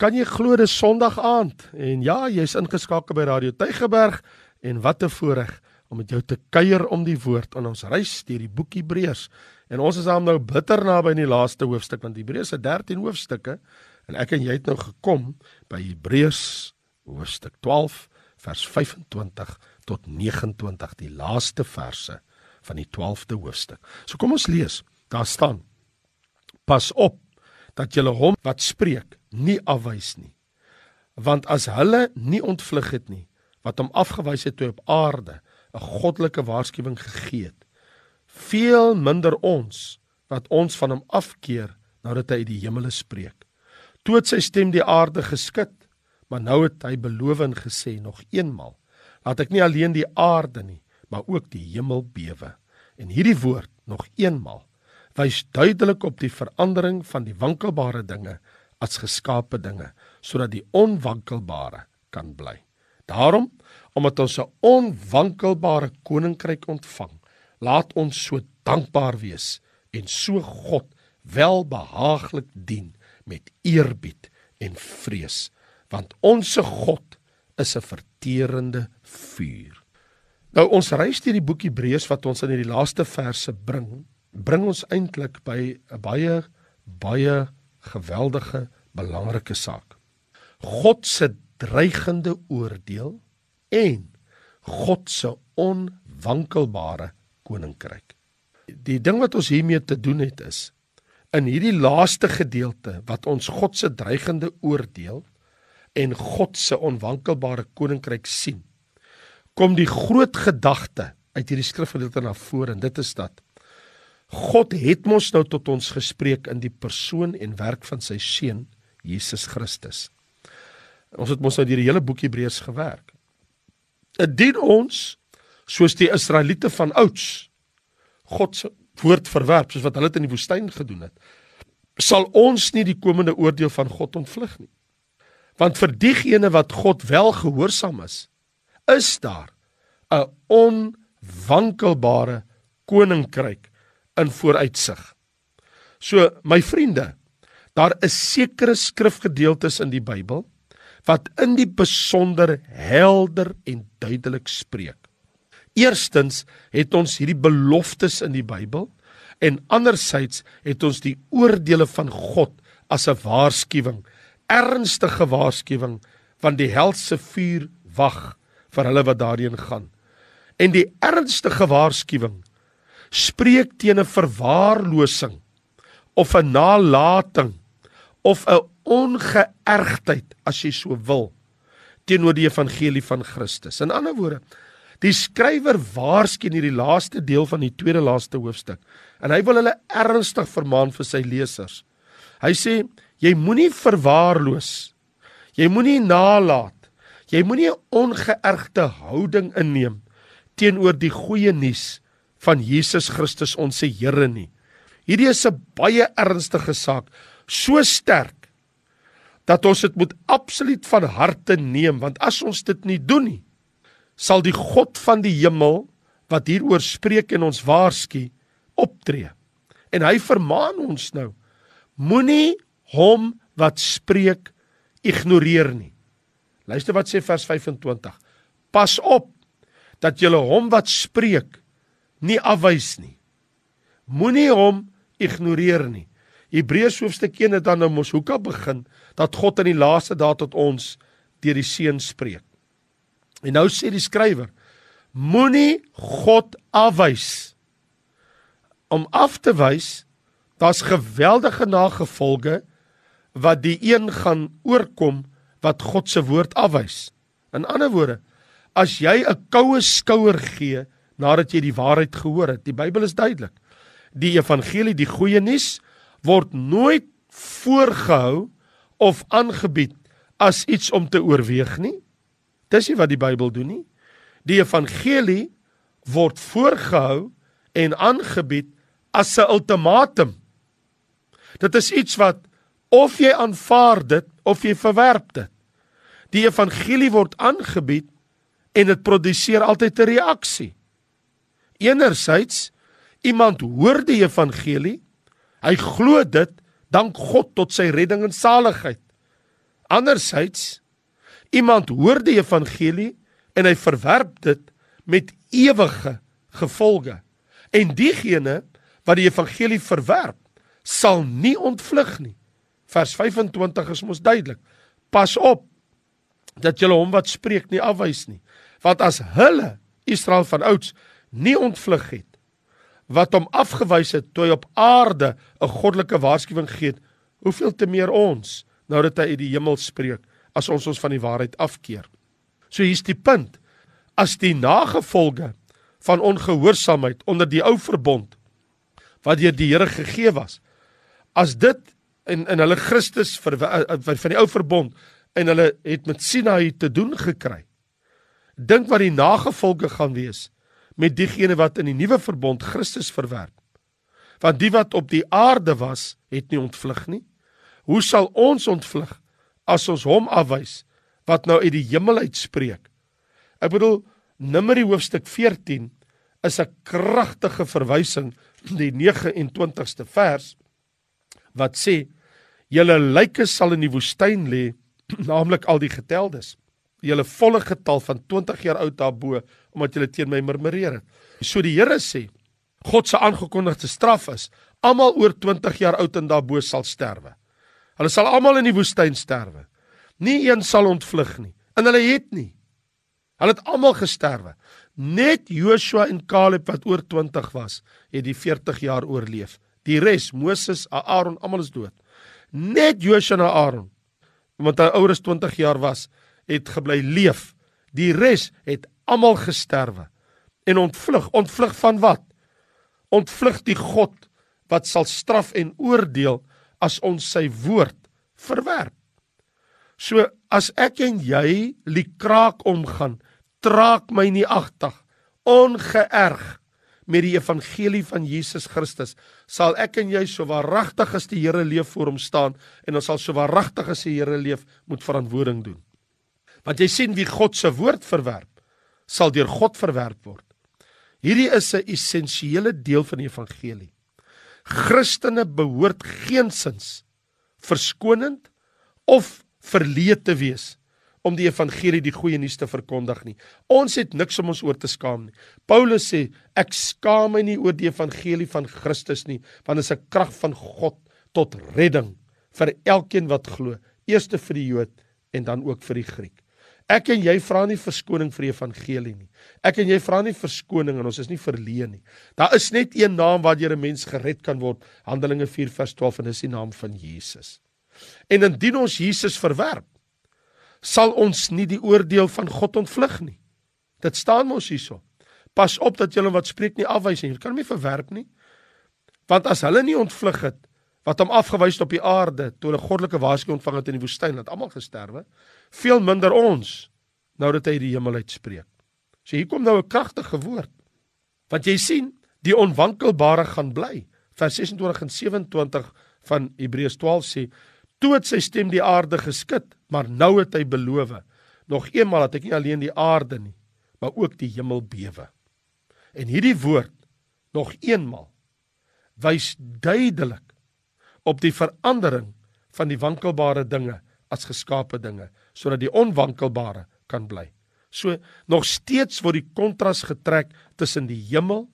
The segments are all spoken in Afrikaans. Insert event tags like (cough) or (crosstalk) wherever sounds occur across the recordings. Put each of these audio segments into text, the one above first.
kan jy glo dis Sondag aand en ja, jy's ingeskakel by Radio Tygerberg en wat 'n voorreg om met jou te kuier om die woord aan ons reis deur die boek Hebreërs. En ons is aan nou bitter naby in die laaste hoofstuk want Hebreërs het 13 hoofstukke en ek en jy het nou gekom by Hebreërs hoofstuk 12 vers 25 tot 29, die laaste verse van die 12de hoofstuk. So kom ons lees. Daar staan: Pas op dat julle hom wat spreek nie afwys nie. Want as hulle nie ontvlug het nie wat hom afgewys het toe op aarde 'n goddelike waarskuwing gegee het, veel minder ons wat ons van hom afkeer nou dat hy uit die hemele spreek. Toe het sy stem die aarde geskit, maar nou het hy beloof en gesê nog eenmal, laat ek nie alleen die aarde nie, maar ook die hemel bewe. En hierdie woord nog eenmal wys duidelik op die verandering van die wankelbare dinge as geskape dinge sodat die onwankelbare kan bly. Daarom, omdat ons 'n onwankelbare koninkryk ontvang, laat ons so dankbaar wees en so God welbehaaglik dien met eerbied en vrees, want ons se God is 'n verterende vuur. Nou ons reis deur die boek Hebreërs wat ons in hierdie laaste verse bring, bring ons eintlik by 'n baie baie geweldige belangrike saak. God se dreigende oordeel en God se onwankelbare koninkryk. Die ding wat ons hiermee te doen het is in hierdie laaste gedeelte wat ons God se dreigende oordeel en God se onwankelbare koninkryk sien, kom die groot gedagte uit hierdie skrifgedeelte na vore en dit is dat God het mos nou tot ons gespreek in die persoon en werk van sy seun Jesus Christus. Ons het mos nou deur die hele boek Hebreërs gewerk. Dit dien ons soos die Israeliete van ouds God se woord verwerp soos wat hulle dit in die woestyn gedoen het. Sal ons nie die komende oordeel van God ontvlug nie. Want vir diegene wat God wel gehoorsaam is, is daar 'n onwankelbare koninkryk in vooruitsig. So my vriende, daar is sekere skrifgedeeltes in die Bybel wat in die besonder helder en duidelik spreek. Eerstens het ons hierdie beloftes in die Bybel en andersins het ons die oordeele van God as 'n waarskuwing, ernstige waarskuwing van die helse vuur wag vir hulle wat daarin gaan. En die ernstige waarskuwing spreek teen 'n verwaarlosing of 'n nalatiging of 'n ongeërgdheid as jy so wil teenoor die evangelie van Christus. In ander woorde, die skrywer waarsku in hierdie laaste deel van die tweede laaste hoofstuk en hy wil hulle ernstig vermaan vir sy lesers. Hy sê jy moenie verwaarloos. Jy moenie nalat. Jy moenie 'n ongeërgde houding inneem teenoor die goeie nuus van Jesus Christus ons se Here nie. Hierdie is 'n baie ernstige saak, so sterk dat ons dit moet absoluut van harte neem want as ons dit nie doen nie, sal die God van die hemel wat hieroor spreek en ons waarsku optree. En hy vermaan ons nou: Moenie hom wat spreek ignoreer nie. Luister wat sê vers 25. Pas op dat jy hom wat spreek nie afwys nie. Moenie hom ignoreer nie. Hebreërs hoofstuk 1 het dan nou mos hoeka begin dat God in die laaste dae tot ons deur die seun spreek. En nou sê die skrywer: Moenie God afwys. Om af te wys, daar's geweldige nagevolge wat die een gaan oorkom wat God se woord afwys. In ander woorde, as jy 'n koue skouer gee nadat jy die waarheid gehoor het. Die Bybel is duidelik. Die evangelie, die goeie nuus word nooit voorgehou of aangebied as iets om te oorweeg nie. Dis nie wat die Bybel doen nie. Die evangelie word voorgehou en aangebied as 'n ultimatum. Dit is iets wat of jy aanvaar dit of jy verwerp dit. Die evangelie word aangebied en dit produseer altyd 'n reaksie. Enerzijds iemand hoor die evangelie, hy glo dit, dank God tot sy redding en saligheid. Andersyds iemand hoor die evangelie en hy verwerp dit met ewige gevolge. En diegene wat die evangelie verwerp, sal nie ontvlug nie. Vers 25 is mos duidelik. Pas op dat julle hom wat spreek nie afwys nie. Want as hulle Israel van ouds nie ontvlug het wat hom afgewys het toe hy op aarde 'n goddelike waarskuwing gee, hoeveel te meer ons nou dat hy uit die hemel spreek as ons ons van die waarheid afkeer. So hier's die punt. As die nagevolge van ongehoorsaamheid onder die ou verbond wat deur die Here gegee was, as dit in in hulle Christus vir van die ou verbond en hulle het met Sinai te doen gekry. Dink wat die nagevolge gaan wees met diegene wat in die nuwe verbond Christus verwerp. Want die wat op die aarde was, het nie ontvlug nie. Hoe sal ons ontvlug as ons hom afwys wat nou uit die hemel uitspreek? Ek bedoel Numeri hoofstuk 14 is 'n kragtige verwysing die 29ste vers wat sê julle lyke sal in die woestyn lê (clears throat) naamlik al die geteldes julle volle getal van 20 jaar oud daarbo omdat julle teen my murmureer het. So die Here sê God se aangekondigde straf is almal oor 20 jaar oud en daarbo sal sterwe. Hulle sal almal in die woestyn sterwe. Nie een sal ontvlug nie. En hulle het nie. Hulle het almal gesterwe. Net Joshua en Caleb wat oor 20 was, het die 40 jaar oorleef. Die res, Moses, Aaron, almal is dood. Net Joshua en Aaron, want hy ouer as 20 jaar was, het gebly leef. Die res het almal gesterwe en ontvlug. Ontvlug van wat? Ontvlug die God wat sal straf en oordeel as ons sy woord verwerp. So as ek en jy liekraak omgaan, traak my nie agtig ongeërg met die evangelie van Jesus Christus sal ek en jy so waaragtig as die Here leef voor hom staan en ons sal so waaragtig as die Here leef moet verantwoording doen. Want jy sien wie God se woord verwerp, sal deur God verwerp word. Hierdie is 'n essensiële deel van die evangelie. Christene behoort geensins verskonend of verleë te wees om die evangelie die goeie nuus te verkondig nie. Ons het niks om ons oor te skaam nie. Paulus sê ek skaam my nie oor die evangelie van Christus nie, want dit is 'n krag van God tot redding vir elkeen wat glo, eerste vir die Jood en dan ook vir die Griek. Ek en jy vra nie verskoning vir die evangelie nie. Ek en jy vra nie verskoning en ons is nie verleë nie. Daar is net een naam waardeur 'n mens gered kan word. Handelinge 4 vers 12 en dis die naam van Jesus. En indien ons Jesus verwerp, sal ons nie die oordeel van God ontvlug nie. Dit staan mos hierso. Pas op dat julle wat spreek nie afwys nie. Jy kan hom nie verwerp nie. Want as hulle nie ontvlug het wat hom afgewys het op die aarde toe hulle goddelike waarskuwing ontvang het in die woestyn, het almal gesterwe veel minder ons nou dat hy die hemel uitspreek. So hier kom nou 'n kragtige woord. Want jy sien, die onwankelbare gaan bly. Vers 26 en 27 van Hebreërs 12 sê: "Toe het sy stem die aarde geskit, maar nou het hy beloof: Nog eenmal dat ek nie alleen die aarde nie, maar ook die hemel bewe." En hierdie woord nog eenmal wys duidelik op die verandering van die wankelbare dinge as geskape dinge sodat die onwankelbare kan bly. So nog steeds word die kontras getrek tussen die hemel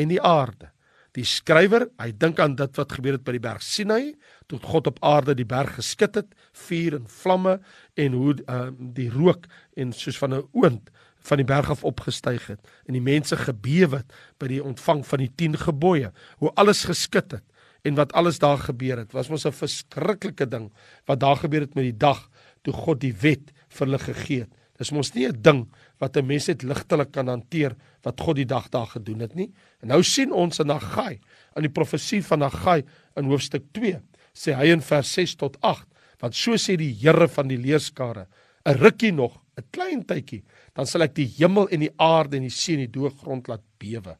en die aarde. Die skrywer, hy dink aan dit wat gebeur het by die berg Sinai, toe God op aarde die berg geskit het, vuur en vlamme en hoe uh, die rook en soos van 'n oond van die berg af opgestyg het en die mense gebewe het by die ontvang van die 10 gebooie, hoe alles geskit het en wat alles daar gebeur het. Was mos 'n verskriklike ding wat daar gebeur het met die dag toe God die wet vir hulle gegee het. Dis mos nie 'n ding wat 'n mens net ligtelik kan hanteer wat God die dag daar gedoen het nie. En nou sien ons in Haggai, in die profesie van Haggai in hoofstuk 2, sê hy in vers 6 tot 8, want so sê die Here van die leerskare, 'n rukkie nog, 'n klein tydjie, dan sal ek die hemel en die aarde en die see en die doogrond laat bewe.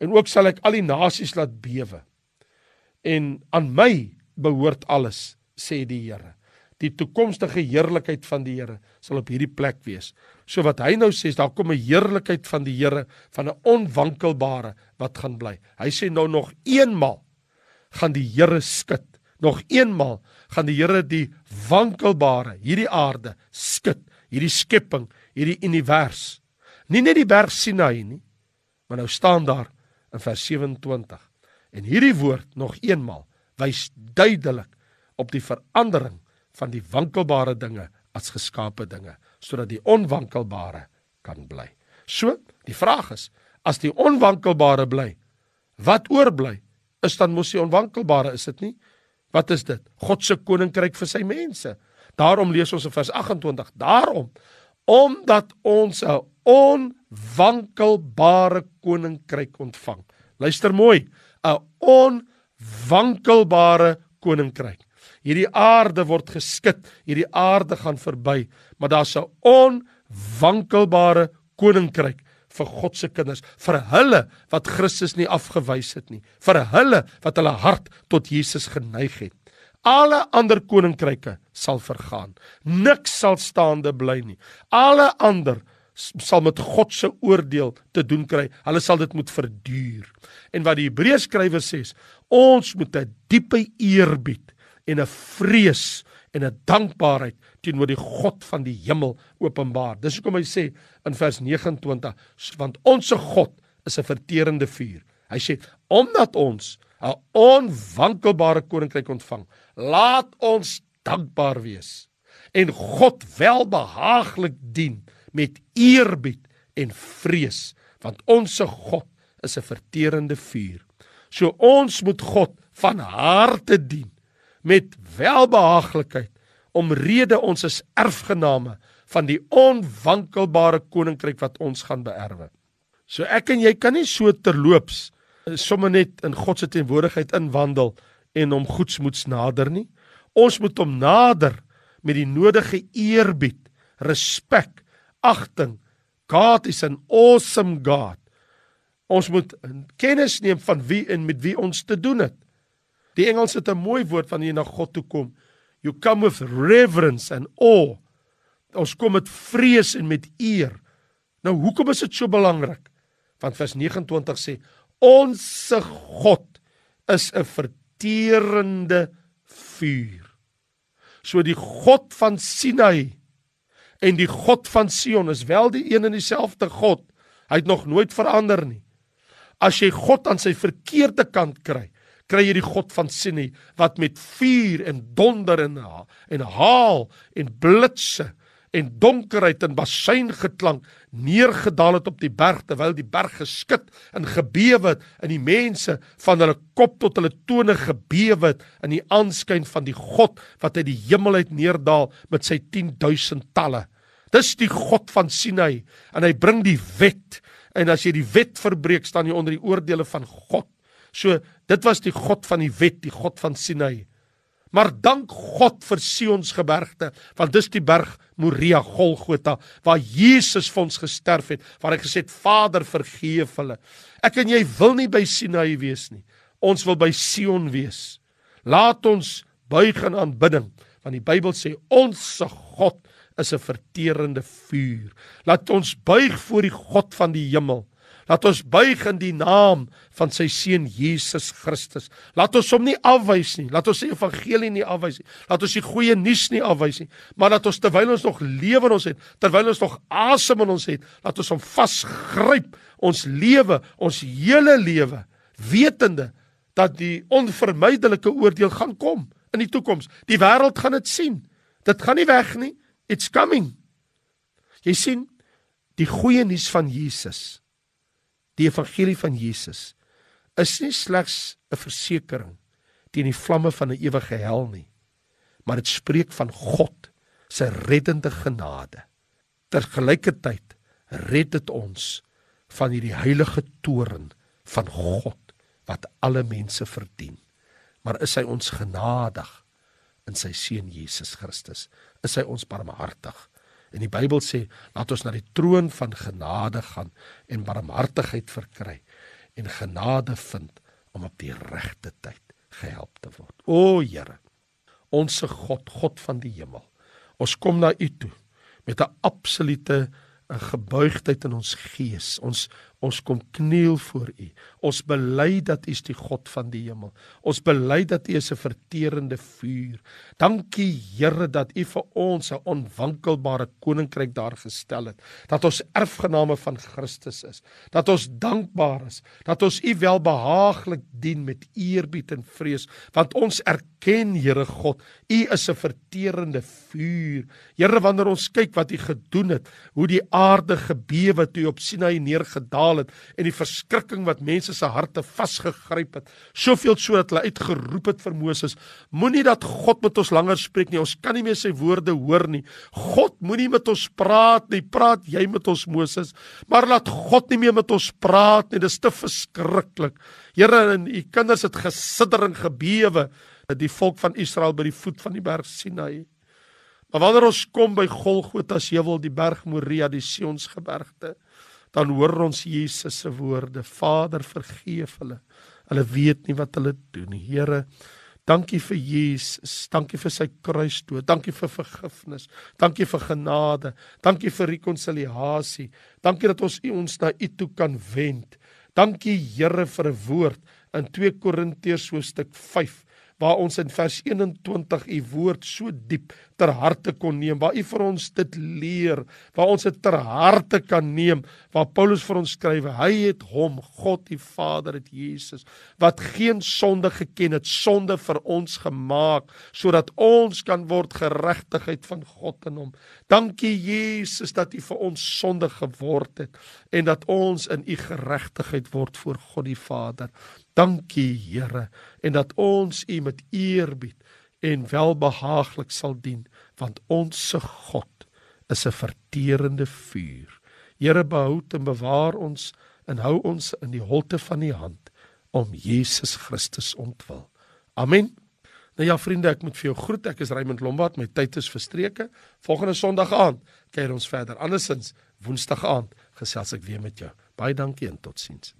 En ook sal ek al die nasies laat bewe. En aan my behoort alles, sê die Here die toekomstige heerlikheid van die Here sal op hierdie plek wees. So wat hy nou sê, daar kom 'n heerlikheid van die Here van 'n onwankelbare wat gaan bly. Hy sê nou nog eenmal gaan die Here skud nog eenmal gaan die Here die wankelbare, hierdie aarde skud, hierdie skepping, hierdie univers. Nie net die berg Sinai nie, maar nou staan daar in vers 27. En hierdie woord nog eenmal wys duidelik op die verandering van die wankelbare dinge as geskape dinge sodat die onwankelbare kan bly. So, die vraag is, as die onwankelbare bly, wat oorbly? Is dan mos die onwankelbare, is dit nie? Wat is dit? God se koninkryk vir sy mense. Daarom lees ons in vers 28, daarom omdat ons 'n onwankelbare koninkryk ontvang. Luister mooi, 'n onwankelbare koninkryk. Hierdie aarde word geskit, hierdie aarde gaan verby, maar daar's 'n onwankelbare koninkryk vir God se kinders, vir hulle wat Christus nie afgewys het nie, vir hulle wat hulle hart tot Jesus geneig het. Alle ander koninkryke sal vergaan. Niks sal staande bly nie. Alle ander sal met God se oordeel te doen kry. Hulle sal dit moet verduur. En wat die Hebreërs skrywer sê, ons moet 'n diepe eerbied en 'n vrees en 'n dankbaarheid teenoor die God van die hemel openbaar. Dis hoekom hy sê in vers 29, want ons se God is 'n verterende vuur. Hy sê omdat ons 'n onwankelbare koninkryk ontvang, laat ons dankbaar wees en God welbehaaglik dien met eerbied en vrees want ons se God is 'n verterende vuur. So ons moet God van harte dien met welbehaaglikheid omrede ons is erfgename van die onwankelbare koninkryk wat ons gaan beerwe. So ek en jy kan nie so terloops eh, sommer net in God se teenwoordigheid inwandel en hom goedsmoeds nader nie. Ons moet hom nader met die nodige eerbied, respek, agting. God is 'n awesome God. Ons moet kennis neem van wie en met wie ons te doen het. Die Engels het 'n mooi woord wanneer jy na God toe kom. You come with reverence and awe. Ons kom met vrees en met eer. Nou hoekom is dit so belangrik? Want vers 29 sê ons God is 'n verterende vuur. So die God van Sinai en die God van Sion is wel die een en dieselfde God. Hy het nog nooit verander nie. As jy God aan sy verkeerde kant kry, kry jy die God van Sinai wat met vuur en donder en en haal en blitse en donkerheid en basseingeklank neergedaal het op die berg terwyl die berg geskit en gebewe het en die mense van hulle kop tot hulle tone gebewe het in die aanskyn van die God wat uit die hemel uit neerdaal met sy 10000 talle. Dis die God van Sinai en hy bring die wet en as jy die wet verbreek staan jy onder die oordeele van God. So dit was die God van die wet, die God van Sinai. Maar dank God vir Sion's gebergte, want dis die berg Moria Golgotha waar Jesus vir ons gesterf het, waar hy gesê het Vader vergeef hulle. Ek en jy wil nie by Sinai wees nie. Ons wil by Sion wees. Laat ons buig in aanbidding, want die Bybel sê ons se God is 'n verterende vuur. Laat ons buig voor die God van die hemel. Laat ons buig in die naam van sy seun Jesus Christus. Laat ons hom nie afwys nie. Laat ons sy evangelie nie afwys nie. Laat ons die goeie nuus nie afwys nie. Maar laat ons terwyl ons nog lewe in ons het, terwyl ons nog asem in ons het, laat ons hom vasgryp. Ons lewe, ons hele lewe, wetende dat die onvermydelike oordeel gaan kom in die toekoms. Die wêreld gaan dit sien. Dit gaan nie weg nie. It's coming. Jy sien, die goeie nuus van Jesus die evangelie van Jesus is nie slegs 'n versekering teen die vlamme van 'n ewige hel nie, maar dit spreek van God se reddende genade. Tergelykertyd red dit ons van hierdie heilige toorn van God wat alle mense verdien. Maar is hy ons genadig in sy seun Jesus Christus? Is hy ons barmhartig? En die Bybel sê, laat ons na die troon van genade gaan en barmhartigheid verkry en genade vind om op die regte tyd gehelp te word. O Here, onsse God, God van die hemel. Ons kom na U toe met 'n absolute 'n gebuigdheid in ons gees. Ons Ons kom kniel voor U. Ons bely dat U is die God van die hemel. Ons bely dat U is 'n verterende vuur. Dankie Here dat U vir ons 'n onwankelbare koninkryk daar gestel het. Dat ons erfgename van Christus is. Dat ons dankbaar is. Dat ons U welbehaaglik dien met eerbied en vrees, want ons erken Here God, U is 'n verterende vuur. Here, wanneer ons kyk wat U gedoen het, hoe die aarde gebewe toe op Sinai neergedaal gehaal het en die verskrikking wat mense se harte vasgegryp het. Soveel so dat hulle uitgeroep het vir Moses: Moenie dat God met ons langer spreek nie. Ons kan nie meer sy woorde hoor nie. God moenie met ons praat nie. Praat jy met ons Moses, maar laat God nie meer met ons praat nie. Dit is te verskriklik. Here en u kinders het gesidder en gebewe die volk van Israel by die voet van die berg Sinai. Maar wanneer ons kom by Golgotha se heuwel, die berg Moria, die Sionsgebergte, dan hoor ons Jesus se woorde: Vader, vergeef hulle. Hulle weet nie wat hulle doen nie. Here, dankie vir Jesus. Dankie vir sy kruisdood. Dankie vir vergifnis. Dankie vir genade. Dankie vir rekonsiliasie. Dankie dat ons ons na U toe kan wend. Dankie Here vir 'n woord in 2 Korintiërs hoofstuk 5 waar ons in vers 21 u woord so diep ter harte kon neem, waar u vir ons dit leer, waar ons dit ter harte kan neem, waar Paulus vir ons skryf, hy het hom, God die Vader het Jesus, wat geen sonde geken het, sonde vir ons gemaak, sodat ons kan word geregtigheid van God in hom. Dankie Jesus dat u vir ons sonde geword het en dat ons in u geregtigheid word voor God die Vader. Dankie Here en dat ons U met eerbied en welbehaaglik sal dien want ons se God is 'n verterende vuur. Here behou en bewaar ons en hou ons in die holte van U hand om Jesus Christus ontwil. Amen. Nou ja vriende, ek moet vir jou groet. Ek is Raymond Lombard. My tyd is verstreke. Volgende Sondag aand kyk ons verder. Andersins Woensdag aand gesels ek weer met jou. Baie dankie en totsiens.